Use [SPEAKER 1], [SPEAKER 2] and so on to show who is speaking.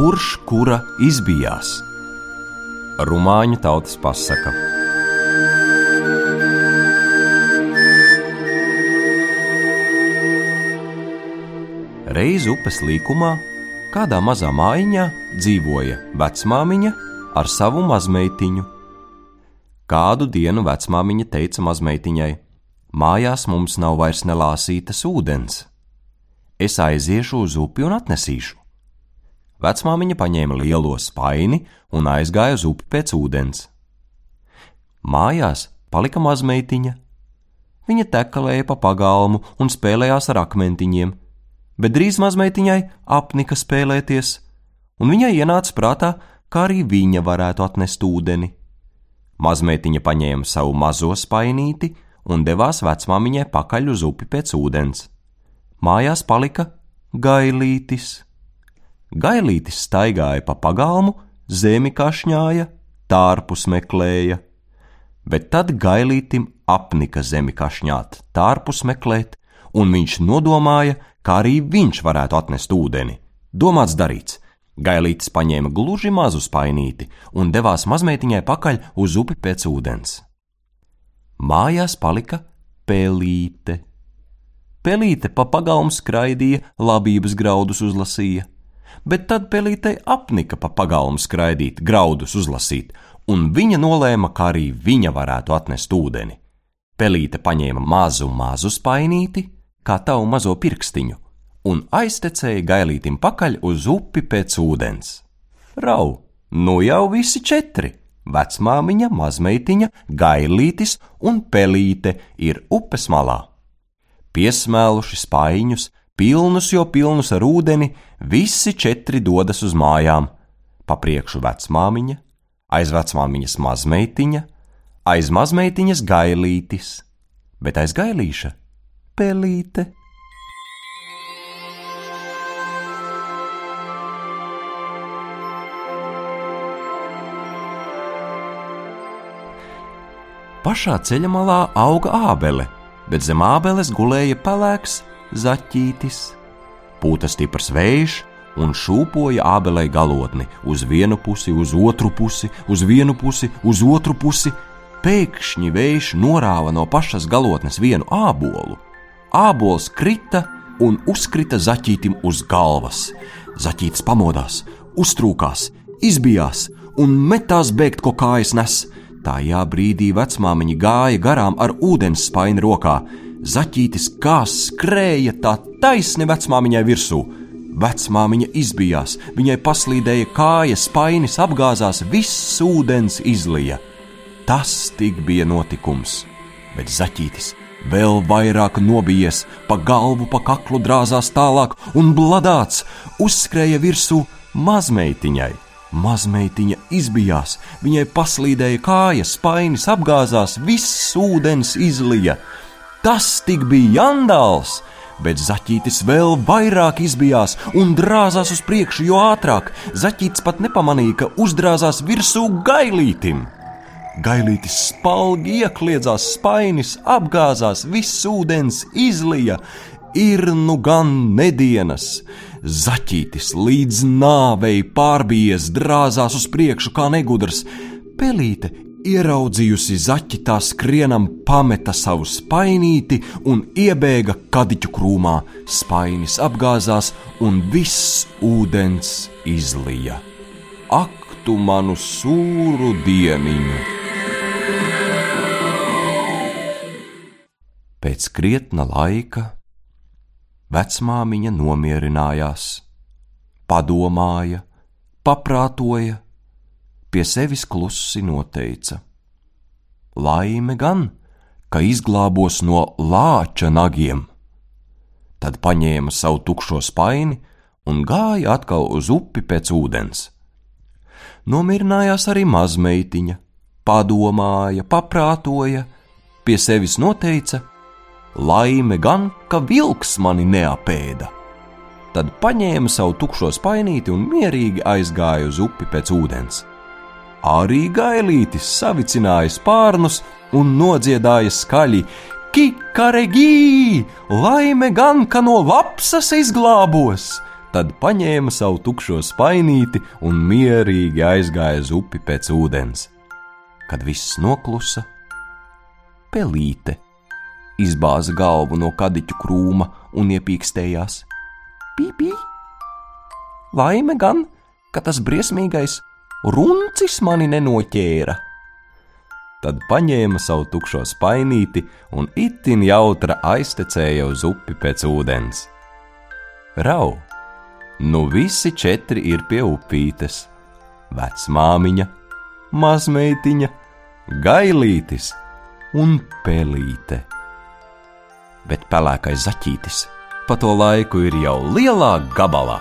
[SPEAKER 1] kurš kura izbijās. Rumāņu tautas pasaka. Reiz upes līkumā kādā mazā mājiņā dzīvoja vecmāmiņa ar savu mazmeitiņu. Kādu dienu vecmāmiņa teica mazmeitiņai: Mājās mums nav vairs nelāsītas ūdens. Es aiziešu uz upi un atnesīšu. Vecmāmiņa paņēma lielo spaini un aizgāja uz upi pēc ūdens. Mājās palika mazmeitiņa. Viņa tekalēja pa pagalmu un spēlējās ar akmentiņiem, bet drīz mazmeitiņai apnika spēlēties, un viņai ienāca prātā, kā arī viņa varētu atnest ūdeni. Mazmeitiņa paņēma savu mazo spainīti un devās vecmāmiņai pakaļ uz upi pēc ūdens. Mājās palika gailītis. Gailītis staigāja pa pagalmu, zemi kašņāja, tārpus meklēja, bet tad gailītim apnika zemi kašņāt, tārpus meklēt, un viņš nodomāja, kā arī viņš varētu atnest ūdeni. Domāts darīts. Gailītis paņēma gluži mazu spainīti un devās mazmeitiņai pakaļ uz upi pēc ūdens. Mājās palika pelīte. Pelīte pa pagalmu skraidīja, labības graudus uzlasīja, bet tad pelītei apnika pa pagalmu skraidīt, graudus uzlasīt, un viņa nolēma, ka arī viņa varētu atnest ūdeni. Pelīte paņēma mazu, mazu spainīti, kā tavu mazo pirkstiņu, un aiztecēja gailītim pakaļ uz upi pēc ūdens. Rau, nu jau visi četri! Vecmāmiņa, mazmeitiņa, gailītis un pelīte ir upes malā. Piesmēluši spaiņus, pilnus jo pilnus ar ūdeni, visi četri dodas uz mājām. Pa priekšu vecmāmiņa, aiz vecmāmiņas mazmeitiņa, aiz mazmeitiņas gailītis, bet aiz gailīša pelīte. Pašā ceļa malā auga ābele, bet zem ābeles gulēja pelēks zaķītis. Pūta stiprs vējš un šūpoja ābelei galotni uz vienu pusi, uz otru pusi, uz vienu pusi, uz otru pusi. Pēkšņi vējš norāva no pašas galotnes vienu ābolu. Ābols krita un uzkrita zaķītim uz galvas. Zaķītis pamodās, uztrūkās, izbijās un metās bēgt, ko kājas nes. Tajā brīdī vecmāmiņa gāja garām ar ūdens spaini rokā. Zaķītis kā skrēja tā taisni vecmāmiņai virsū. Vecmāmiņa izbijās, viņai paslīdēja kājas, spainis apgāzās, viss ūdens izlija. Tas tik bija notikums, bet zaķītis vēl vairāk nobijies, pa galvu, pa kaklu drāzās tālāk un bladāts uzskrēja virsū mazmeitiņai. Mazmeitiņa izbijās, viņai paslīdēja kājas, spainis apgāzās, viss ūdens izlija. Tas tik bija jandāls, bet zaķītis vēl vairāk izbijās un drāzās uz priekšu, jo ātrāk zaķītis pat nepamanīja, ka uzdrāzās virsū gailītim. Gailītis spalgi iekļiedzās, spainis apgāzās, viss ūdens izlija, ir nu gan nedienas. Zaķītis līdz nāvei pārbies, drāzās uz priekšu kā negudrs. Pelīte, ieraudzījusi zaķi tā skrienam, pameta savu spainīti un iebēga kadiķu krūmā. Spainis apgāzās un viss ūdens izlija. Ak, tu manu sūru dieniņu! Pēc krietna laika vecmāmiņa nomierinājās, padomāja, paprātoja, pie sevis klusi noteica: Laime gan, ka izglābos no lāča nagiem. Tad paņēma savu tukšo spaini un gāja atkal uz upi pēc ūdens. Nomierinājās arī mazmeitiņa, padomāja, paprātoja, pie sevis noteica, Laime gan, ka vilks mani neapēda. Tad paņēma savu tukšo spainīti un mierīgi aizgāja uz upi pēc ūdens. Arī gailītis savicināja spārnus un nodziedāja skaļi: Kikaregī, laime gan, ka no lapsas izglābos! tad paņēma savu tukšo spainīti un mierīgi aizgāja uz upi pēc ūdens. Kad viss noklusa, pelīte izbāza galvu no kadiķu krūma un iepīkstējās: Pīpī! Laime gan, ka tas briesmīgais runcis mani nenoķēra! Tad paņēma savu tukšo spainīti un itin jautra aiztecēja uz upi pēc ūdens. Rau! Nu visi četri ir pie upītes - vecmāmiņa, mazmeitiņa, gailītis un pelīte bet pelēkais zaķītis pa to laiku ir jau lielā gabalā.